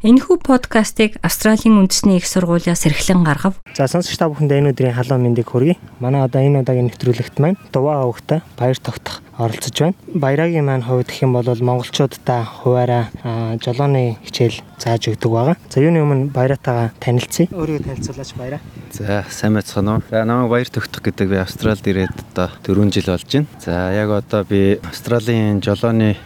Энэхүү подкастыг Австралийн үндэсний их сургуулиас эрхлэн гаргав. За сонсогч та бүхэнд энэ өдрийн халуун мэндийг хүргэе. Манай одоо энэ удаагийн нэвтрүүлэгт маань Дуваа авагта баяр тогтох оролцож байна. Баярагийн маань хувьд гэх юм бол монголчуудаа хуваараа жолооны хичээл зааж өгдөг байгаа. За юуны өмнө баяратаагаа танилцъя. Өөрийгөө танилцуулаач баяраа. За сайн байцгаана уу. За намайг баяр тогтох гэдэг би Австралид ирээд одоо 4 жил болж байна. За яг одоо би Австралийн жолооны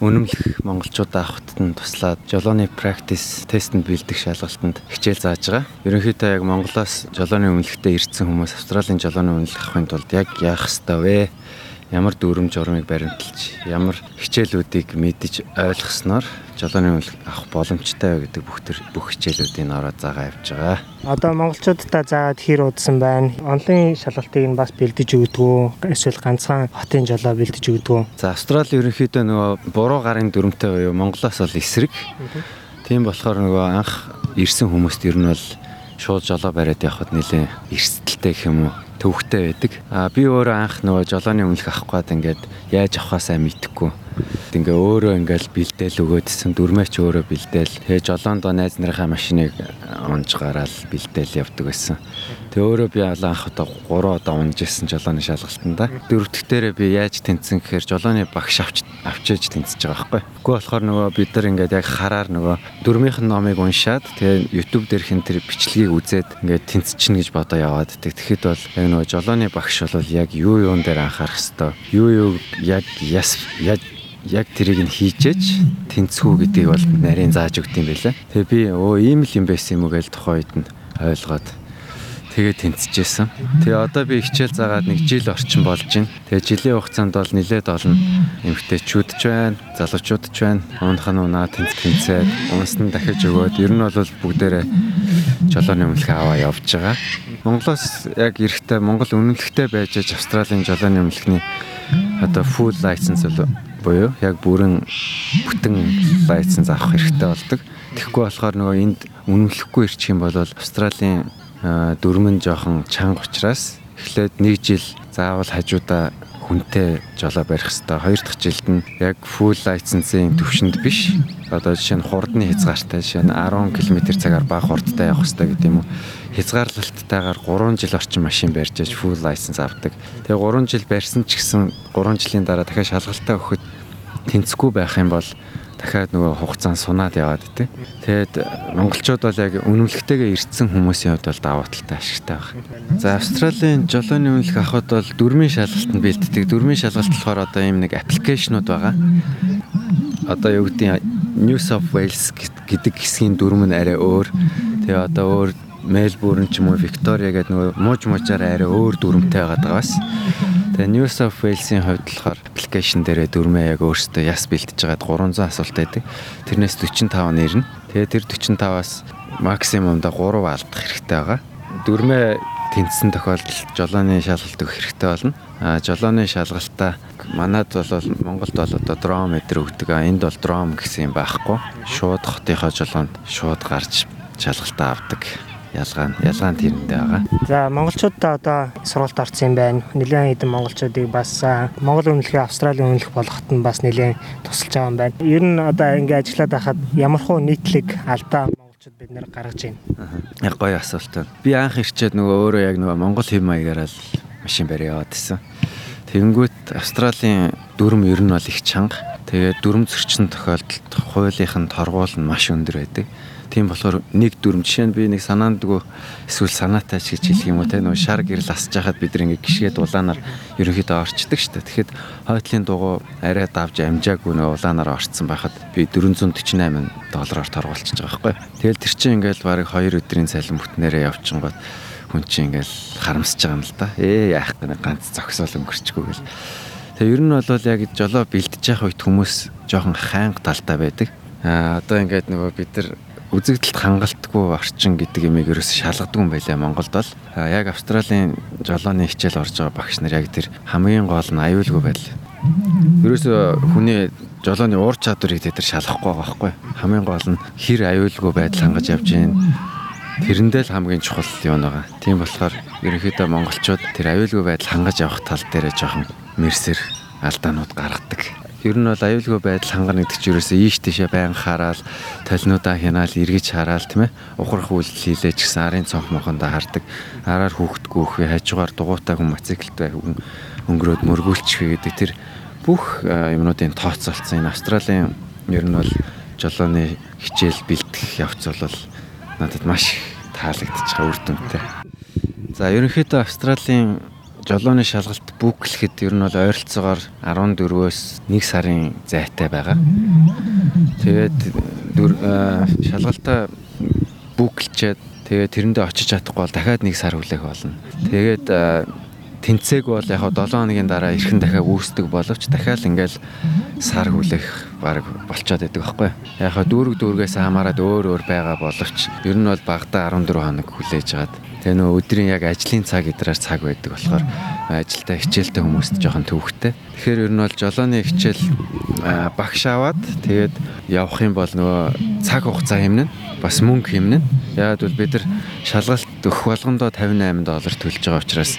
үнэмлэх монголчуудаа авахтад нь туслаад жолооны практис тестэнд бэлдэх шалгалтанд хичээл зааж байгаа. Ерөнхийдөө яг Монголоос жолооны үнэлэхтэй ирсэн хүмүүс Австралийн жолооны үнэлэх авахын тулд яг яах ёстой вэ? Ямар дүрм журмыг баримталж ямар хичээлүүдийг мэдэж ойлгосноор жолооны үйл авах боломжтой гэдэг бүх төр бүх хичээлүүдийн ороод заагаа явж байгаа. Одоо монголчуудаа заагаад хэр удсан байна? Онлын шалгалтыг нь бас бэлдэж өгдөг үү? Эсвэл ганцхан хотын жолоо бэлдэж өгдөг үү? За Австрали ерөнхийдөө нөгөө буруу гарын дүрмтэй буюу Монголоос бол эсрэг. Тийм болохоор нөгөө анх ирсэн хүмүүст ер нь бол шууд жолоо бариад явхад нэлээ эрсдэлтэй гэх юм уу төвхтэй байдаг. А би өөрөө анх нөгөө жолооны үнэлэх авах гээд ингээд яаж авахаасаа мэдэхгүй. Ингээ өөрөө ингээл бэлдээл өгөөдсөн дүрмээч өөрөө бэлдээл. Тэгээ жолоондоо найз нарынхаа машиныг унж гараал бэлдээл явдаг байсан. Тэгээ өөрөө би анх одоо 3 удаа унж исэн жолооны шалгалтанда. Дөрөвдөх дээрээ би яаж тэнцсэн гэхээр жолооны багш авч авчиж тэнцэж байгаа байхгүй. Үгүй болохоор нөгөө бид нар ингээд яг хараар нөгөө дөрмийнх нь номыг уншаад тэгээ YouTube дээрх энэ тэр бичлэгийг үзээд ингээд тэнцчихнэ гэж бодоо яваад. Тэгэхэд бол яг нөгөө жолооны багш бол яг юу юун дээр анхаарах хэвээр юу юу яг яс яг яг тэрийг нь хийжээч тэнцвүү гэдгийг бол нарийн зааж өгд юм байлаа. Тэгээ би өө ийм л юм байсан юм уу гэж тухайн үед нь ойлгоод тэгээ тэнцэжсэн. Тэгээ одоо би хичээл заагаад нэг жил орчим болж байна. Тэгээ жилийн хугацаанд бол нилээд олон эмгтээчүүд ч байна, залуучууд ч байна. Уунах нь унаа тэнц тэнцээд, унас нь дахиж өгөөд ер нь бол бүгдээрээ жолооны өмнөх аваа явж байгаа. Монголоос яг эрэхтэй Монгол үнэлэхтэй байж Австралийн жолооны өмнөхний одоо full license буюу яг бүрэн бүтэн лайценз авах хэрэгтэй болдог. Тэгэхгүй болохоор нөгөө энд үнэмлэхгүй ирчих юм бол Австралийн дөрмөн жоохон чанга учраас эхлээд нэг жил заавал хажуудаа хүнтэй жолоо барих хэрэгтэй. Хоёр дахь жилд нь яг full license-ийн төвшөнд биш. Одоо жишээ нь хурдны хязгаартай жишээ нь 10 км цагаар бага хурдтай явах хэрэгтэй гэдэг юм уу. Хязгаарлалттайгаар 3 жил орчим машин барьж аж full license авдаг. Тэгээ 3 жил барьсан ч гэсэн 3 жилийн дараа дахиад шалгалтаа өгөхөд тэнцэхгүй байх юм бол дахиад нөгөө хугацаанд сунаад яваад тий. Тэгэд монголчууд бол яг үнэмлэхтэйгээ ирсэн хүмүүсийн хувьд бол даваа талтай ашигтай байна. За Австралийн жолооны үнэлэх авахд бол дөрмийн шалгалтанд бэлддэг. Дөрмийн шалгалт болохоор одоо ийм нэг аппликейшнуд байгаа. Одоо юу гэдэг New South Wales гэдэг хэсгийн дүрм нь арай өөр. Тэгээ одоо өөр Мельбурн ч юм уу Виктория гэдэг нөгөө мууж муужаараа арай өөр дүрмтэй байгаа даа бас. Тэгээ New South Wales-ийн хувьд болохоор аппликейшн дээрээ дүрмээ яг өөртөө яс бэлтэж байгаад 300 асуулт байдаг. Тэрнээс 45 нэрнэ. Тэгээ тэр 45-аас максимумда 3 алдах хэрэгтэй байгаа. Дүрмээ тэнцсэн тохиолдолд жолооны шалгалт өгөх хэрэгтэй болно. А жолооны шалгалтаа манад бол Монголд бол одоо дром метр өгдөг. Энд бол дром гэсэн юм байхгүй. Шууд хотынхоо жолоонд шууд гарч шалгалтаа авдаг ялгаа нь ялгаа нь тэрэндээ байгаа. За монголчуудаа одоо сургалт орсон юм байна. Нэлээд хэдэн монголчуудыг бас Монгол үнэлгээ Австралийн үнэлэх болгоход нь бас нэлээд тусалж байгаа юм байна. Ер нь одоо ингэ ажиллаад байхад ямархуу нийтлэг алдаа монголчууд бид нэр гаргаж байна. Яг гоё асуулт байна. Би анх ирчээд нөгөө өөрөө яг нөгөө монгол хэм маягаар л машин барь яваад исэн. Тэнгүүт Австралийн дүрм ер нь бол их чанга. Тэгээд дүрм зөрчин тохиолдолд хуулийнх нь торгуул нь маш өндөр байдаг. Тийм болохоор нэг дүрм жишээ нь би нэг санаандгүй эсвэл санаатай ч гэж хэлэх юм уу те нөгөө шар гэрэл асж хахад бид нэг гიშгээд улаанаар ерөнхийдөө орчдөг дээ. Тэгэхэд хойтлын дугуй арай давж амжаагүй нөгөө улаанаар орцсон байхад би 448 доллараар торгуулчихж байгаа байхгүй. Тэгэл тэр чинь ингээл барыг 2 өдрийн цалин бүтнээрээ явчихгод хүн чинь ингээл харамсаж байгаа юм л да. Ээ яах гэнэ ганц зогсоол өнгөрчихгүй гэл. Тэгээ ер нь бол яг жолоо бэлдэж явах үед хүмүүс жоохон хайнга талтай байдаг. Аа одоо ингээд нөгөө бид нар үзэгдэлд хангалтгүй орчин гэдэг имийг ерөөс шалгадаг юм байлаа Монголд бол. Яг Австралийн жолооны хичээл орж байгаа багш нар яг тэр хамгийн гол нь аюулгүй байдал. Ерөөсө хүний жолооны уур чадварыг тэд нар шалгахгүй байгаа байхгүй. Хамгийн гол нь хэр аюулгүй байдал хангаж явж гин Тэрэндээ л хамгийн чухал юм байгаа. Тийм болохоор ерөнхийдөө монголчууд тэр аюулгүй байдал хангаж явах тал дээр жоохон мэрсэр алдаанууд гаргадаг. Ер нь бол аюулгүй байдал хангана гэдэг чинь ерөөсөө ийш тийшээ байн хараад толинуудаа хянаал эргэж хараал тийм ээ. Ухрах үйлдэл хийлээ ч гэсэн арын цонх мохондоо хардаг. Араар хүүхдгүүх хажуугаар дугуйтай хүн мотоциклтай хүн өнгөрөөд мөргүүлчих гэдэг тэр бүх юмнуудын тооцоолцсон энэ Австралийн ер нь бол жолооны хичээл бэлтгэх явц бол надад маш таалагдчих үр дүнтэй. За ерөнхийдөө Австралийн жолооны шалгалт бүклэхэд ер нь бол ойролцоогоор 14-өөс 1 сарын зайтай байгаа. Тэгээд шалгалтаа бүклчээд тэгээд тэрэндээ очиж чадахгүй бол дахиад 1 сар хүлээх болно. Тэгээд тэнцээг бол яг 7 хоногийн дараа эрхэн дахиад үүсдэг боловч дахиад ингээл сар хүлээх баг болцоод байдаг байхгүй. Яг дүүрэг дүүргээс хамаарат өөр өөр байгаа боловч ер нь бол багада 14 хоног хүлээж агаад Тэгээ нөө өдрийн яг ажлын цаг идраар цаг байдаг болохоор ажилдаа хичээлтэй хүмүүст жоохон төвөгтэй. Тэгэхээр ер нь бол жолооны хичээл багш аваад тэгээд явах юм бол нөгөө цаг хугацаа хэмнэн бас мөнгө хэмнэн. Яг бол бид нар шалгалт өгөх болгондоо 58 доллар төлж байгаа учраас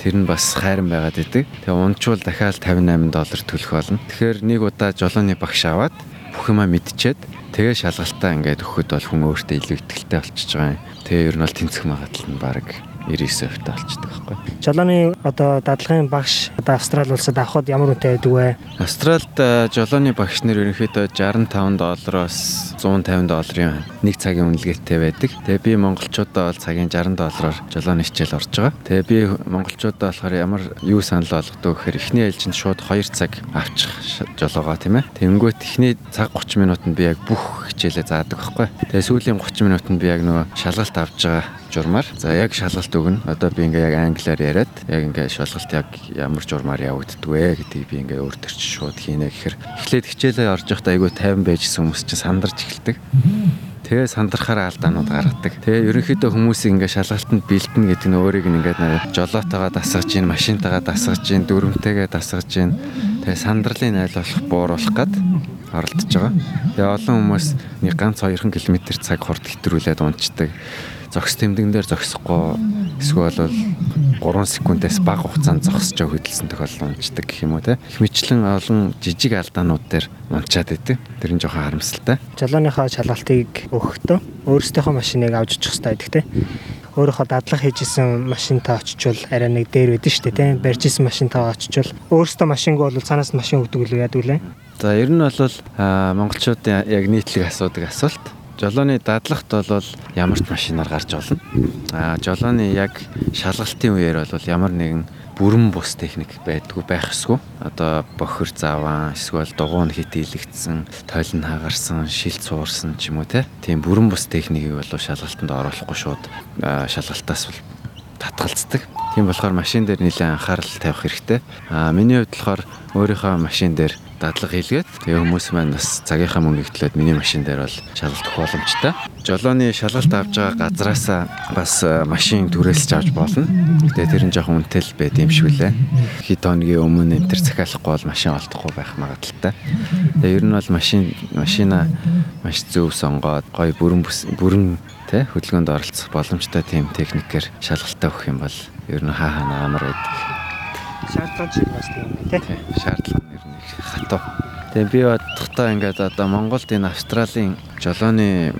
тэр нь бас хайран байгаад идэг. Тэгээ унчвал дахиад 58 доллар төлөх болно. Тэгэхээр нэг удаа жолооны багш аваад бүх юма мэдчихэд тэгээ шалгалтаа ингээд өгөхөд бол хүн өөртөө илүү ихтэй болчихж байгаа юм. Тэгээ ер нь бол тэнцэх магадлал нь баг 99% та болчдөг байхгүй. Жолооны одоо дадлагын багш одоо Австрали улсад авахд ямар үнэтэй байдаг вэ? Австралид жолооны багш нар ерөнхийдөө 65 доллароос 150 долларын нэг цагийн үнэлгээтэй байдаг. Тэгээ би монголчуудаа бол цагийн 60 доллараар жолооны хичээл орж байгаа. Тэгээ би монголчуудаа болохоор ямар юу санал болгодог гэхээр эхний ээлжинд шууд 2 цаг авчих жолоогоо тийм ээ. Тэнгүүт эхний цаг 30 минутанд би яг бүх хичээлээ заадаг байхгүй. Тэгээ сүүлийн 30 минутанд би яг нөгөө шалгалт авч байгаа журмаар за яг шалгалт өгнө. Одоо би ингээ яг англиар яриад яг ингээ шалгалт яг ямар журмаар явагддаг вэ гэдгийг би ингээ өөр төрч шууд хийнэ гэхээр эхлээд хичээлээ орж явахдаа айгүй тайван байжсэн хүмүүс чинь сандарч эхэлдэг. Тэгээ сандрахаараа алдаанууд гаргадаг. Тэгээ ерөнхийдөө хүмүүсийг ингээ шалгалтанд бэлдэнэ гэдэг нь өөрийг нь ингээ жолоотойгоо дасгаж гин, машинтайгаа дасгаж гин, дүрмтэйгээ дасгаж гин. Тэгээ сандралын айл болох бууруулах гад оролдож байгаа. Тэгээ олон хүмүүс нэг ганц 2 км цаг хурд хэтрүүлээд унцдаг зогс тэмдэгэн дээр зогсохгүй эсвэл бол 3 секундээс бага хугацаанд зогсож хөдөлсөн тохиолдол унцдаг гэх юм уу те. Их мэтлэн олон жижиг алдаанууд дээр унчаад идэв. Тэр нь жоохон харамсалтай. Жолооныхоо шалгалтыг өгөхдөө өөрсдийнхөө машиныг авч очих хэрэгтэй байдаг те. Өөрөөхөө дадлах хийжсэн машинтаа очичвол арай нэг дээр байдэн шүү дээ те. Барьжсэн машинтаа очичвол өөрсдөө машинг бол цаанаас машин өгдөг үлээ яд үлээ. За ер нь бол монголчуудын яг нийтлэг асуудаг асуулт Жолооны дадлагт бол ямар ч машинаар гарч болно. Аа жолооны яг шалгалтын үеэр бол ямар нэгэн бүрэн бус техник байдгүй байх эсгүй. Одоо бохир заван эсвэл дугуун хитийлэгдсэн, тойлн хагарсан, шилт суурсан ч юм уу те. Тийм бүрэн бус техникийг бол шалгалтанд оруулахгүй шууд шалгалтаас бол татгалцдаг. Тийм болохоор машин дээр нэлээд анхаарал тавих хэрэгтэй. Аа миний хувьд болохоор өөрийнхөө машин дээр дадлага хийлгээд тэгээ хүмүүс маань бас цагийнхаа мөнгөийг төлөөд миний машин дээр бол шалгалт өгөх боломжтой. Жолооны шалгалт авж байгаа газараасаа бас э, машин түрээсэлж авч болно. Тэгээ тэр нь жоохон үнэтэй л байд юм шиг үлээ. Хэд хоногийн өмнө энэ төр захиалахгүй бол машин олдохгүй байх магадaltaй. Тэгээ ер нь бол машин машина маш зөв сонгоод гоё бүрэн бүрэн тэ хөдөлгөөнд оролцох боломжтой тийм техникээр шалгалтаа өгөх юм бол ер нь хаа хаа амар байдаг шаардлага шиг бас тийм тий. Шаардлага нэр нэг хатуу. Тэгээ би бодохдоо ингээд одоо Монголд энэ Австралийн жолооны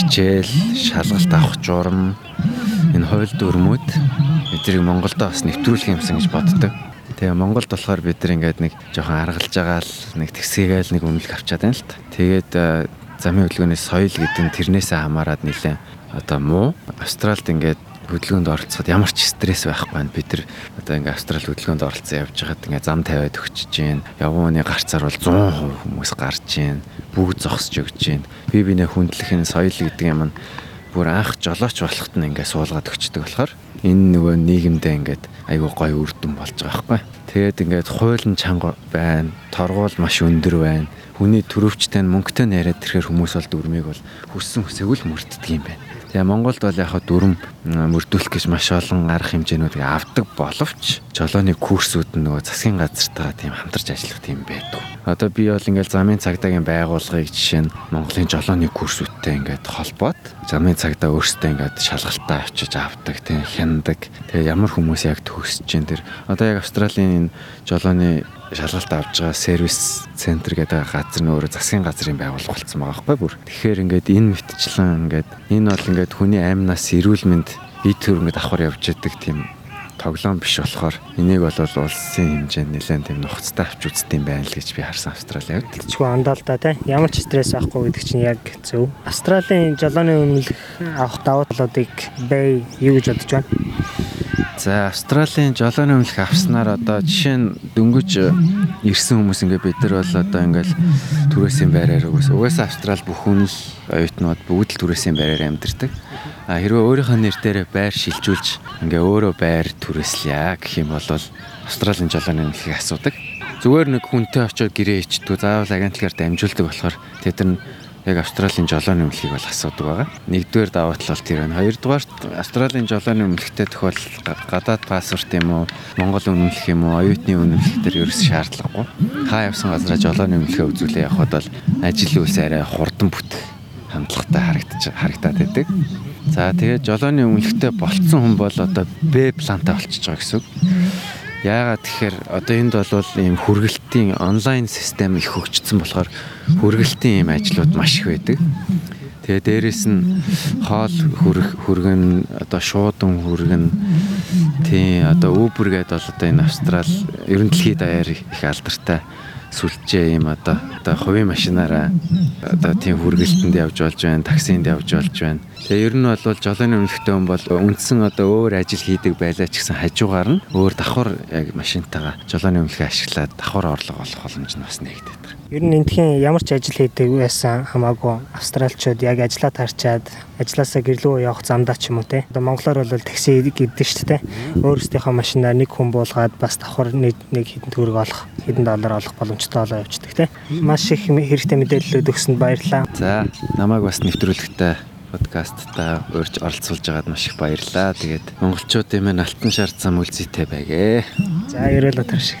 хичээл, шалгалт авах журам энэ хууль дүрмүүд эдрийг Монголдо бас нэвтрүүлэх юмсан гэж боддог. Тэгээ Монголд болохоор бид нар ингээд нэг жоохон аргалж байгаа л нэг тэгсгээгээл нэг үнэлэх авчаад байна л та. Тэгээд э, замын хөдөлгөөний соёл гэдэг нь тэрнээсээ хамаарад нэлээ одоо муу. Австралид ингээд хөдөлгөөнд оролцоход ямар ч стресс байхгүй байна. Бид нар одоо ингээ австрал хөдөлгөөнд оролцсон явж хагаад ингээ зам тавиад өгч чинь явган хүний гарцаар бол 100% хүмүүс гарч чинь бүгд зогсож өгч чинь би бинэ хүндлэх энэ соёл гэдэг юм нь бүр анх жолооч болохт нь ингээ суулгаад өгчдөг болохоор энэ нөгөө нийгэмдээ ингээд айгүй гой үрдэн болж байгаа байхгүй. Тэгээд ингээд хуйлын чанга байна, торгуул маш өндөр байна. Хүний төрөвчтэй нь мөнгөтэй нь яриад ирэхэр хүмүүс бол дүрмийг бол хүссэн хүсэгүй л мөрддөг юм байна. Тэгээ Монголд бол яг дүрм мөрдүүлэх гэж маш олон арга хэмжээнүүдийг авдаг боловч жолооны курсүүд нь нөгөө засгийн газартайгаа тийм хамтарч ажиллах тийм байдаг. Одоо би бол ингээл замын цагдаагийн байгууллагыг жишээ нь Монголын жолооны курсүүдтэй ингээд холбоод замын цагдаа өөрсдөө ингээд шалгалтаа авчиж авдаг тийм хяндаг. Тэгээ ямар хүмүүс яг төгсөж जैन тэр одоо яг Австралийн жолооны шалгалт авж байгаа сервис центр гэдэг газар нь өөрөө засгийн газрын байгууллага болсон байгаа байхгүй бүр. Тэгэхээр ингээд энэ мэтчлэн ингээд энэ бол ингээд хүний аймнаас эрүүл мэнд бие төр ингээд давхар явж яадаг тийм тоглоом биш болохоор энийг бол улсын хэмжээнд нэлээд тийм нухацтай авч үзт юм байна л гэж би харсан Австралийн хувьд. Тэгчгүй андаа л да тий. Ямар ч стресс авахгүй гэдэг чинь яг зөв. Австралийн жолооны үнэлэх авах давуу талуудыг бай юу гэж бодож байна? За Австралийн жолооны өмнөх авснаар одоо жишээ нь дөнгөж ирсэн хүмүүс ингээ бид нар бол одоо ингээл түрээсийн байраар угаас угаасаа Австрал бүх хүн л оюутнууд бүгд л түрээсийн байраар амьдардаг. А хэрвээ өөрийнхөө нэр дээр байр шилжүүлж ингээ өөрөө байр түрээслэе гэх юм бол Австралийн жолооны өмнөхийг асуудаг. Зүгээр нэг хүнтэй очиод гэрээ ичдэг заавал агентлагаар дамжуулдаг болохоор тэд нар яг Австралийн жолооны өмнөлгийг бол асуудаг байгаа. Нэгдүгээр давуу тал бол тэр байна. Хоёрдугаарт Австралийн жолооны өмнөлгтэй тохиол гадаад паспорт юм уу, Монгол үнэмлэх юм уу, оюутны үнэмлэх төр ерөөс шаардлагагүй. Хаа явсан газараа жолооны үнэмлэхээ үзүүлээ явхад бол ажил үйлс арай хурдан бүтэх хандлагатай харагдаж харагдаад байдаг. За тэгээд жолооны үнэлэхтэй болцсон хүн бол одоо Б плантай болчихж байгаа гэсэн үг. Яагаад тэгэхээр одоо энд бол ийм хүргэлтийн онлайн систем их хөгжсөн болохоор хүргэлтийн ийм ажлууд маш их байдаг. Тэгээ дээрэс нь хоол хүрэх хүргэн одоо шуудан хүргэн тий одоо Uber гэдэг бол одоо энэ Австрал ерөн дэлхийд даяар их алдартай сүлжээ юм одоо одоо хувийн машинаараа одоо тийм хүргэлтэнд явж болж байна, таксинд явж болж байна. Тэгээ ер нь бол жолооны өмнөхтэй хүн бол үндсэн одоо өөр ажил хийдэг байлаа ч гэсэн хажуугаар нь өөр давхар яг машинтайгаа жолооны өмнөхөө ашиглаад давхар орлого олох боломж нь бас нэгдэт байна. Ер нь эндхийн ямар ч ажил хийдэг байсан хамаагүй австралчууд яг ажиллаа тарчаад ажилласаа гэрлөө явах замдаа ч юм уу те. Одоо монголоор бол такси гэдэг шүү дээ. Өөрөөсдийнхөө машинаар нэг хүн буулгаад бас давхар нэг хэдэн төгрөг олох, хэдэн доллар олох боломжтой болоо явчихдаг те. Маш их хэрэгтэй мэдээллүүд өгсөнд баярлалаа. За намайг бас нэвтрүүлэгтээ подкастта урьж оролцуулж байгаад маш их баярлалаа. Тэгээд монголчуудын маань алтан шар зам үлзийтэй байгээ. За ерөөлөө таршиг.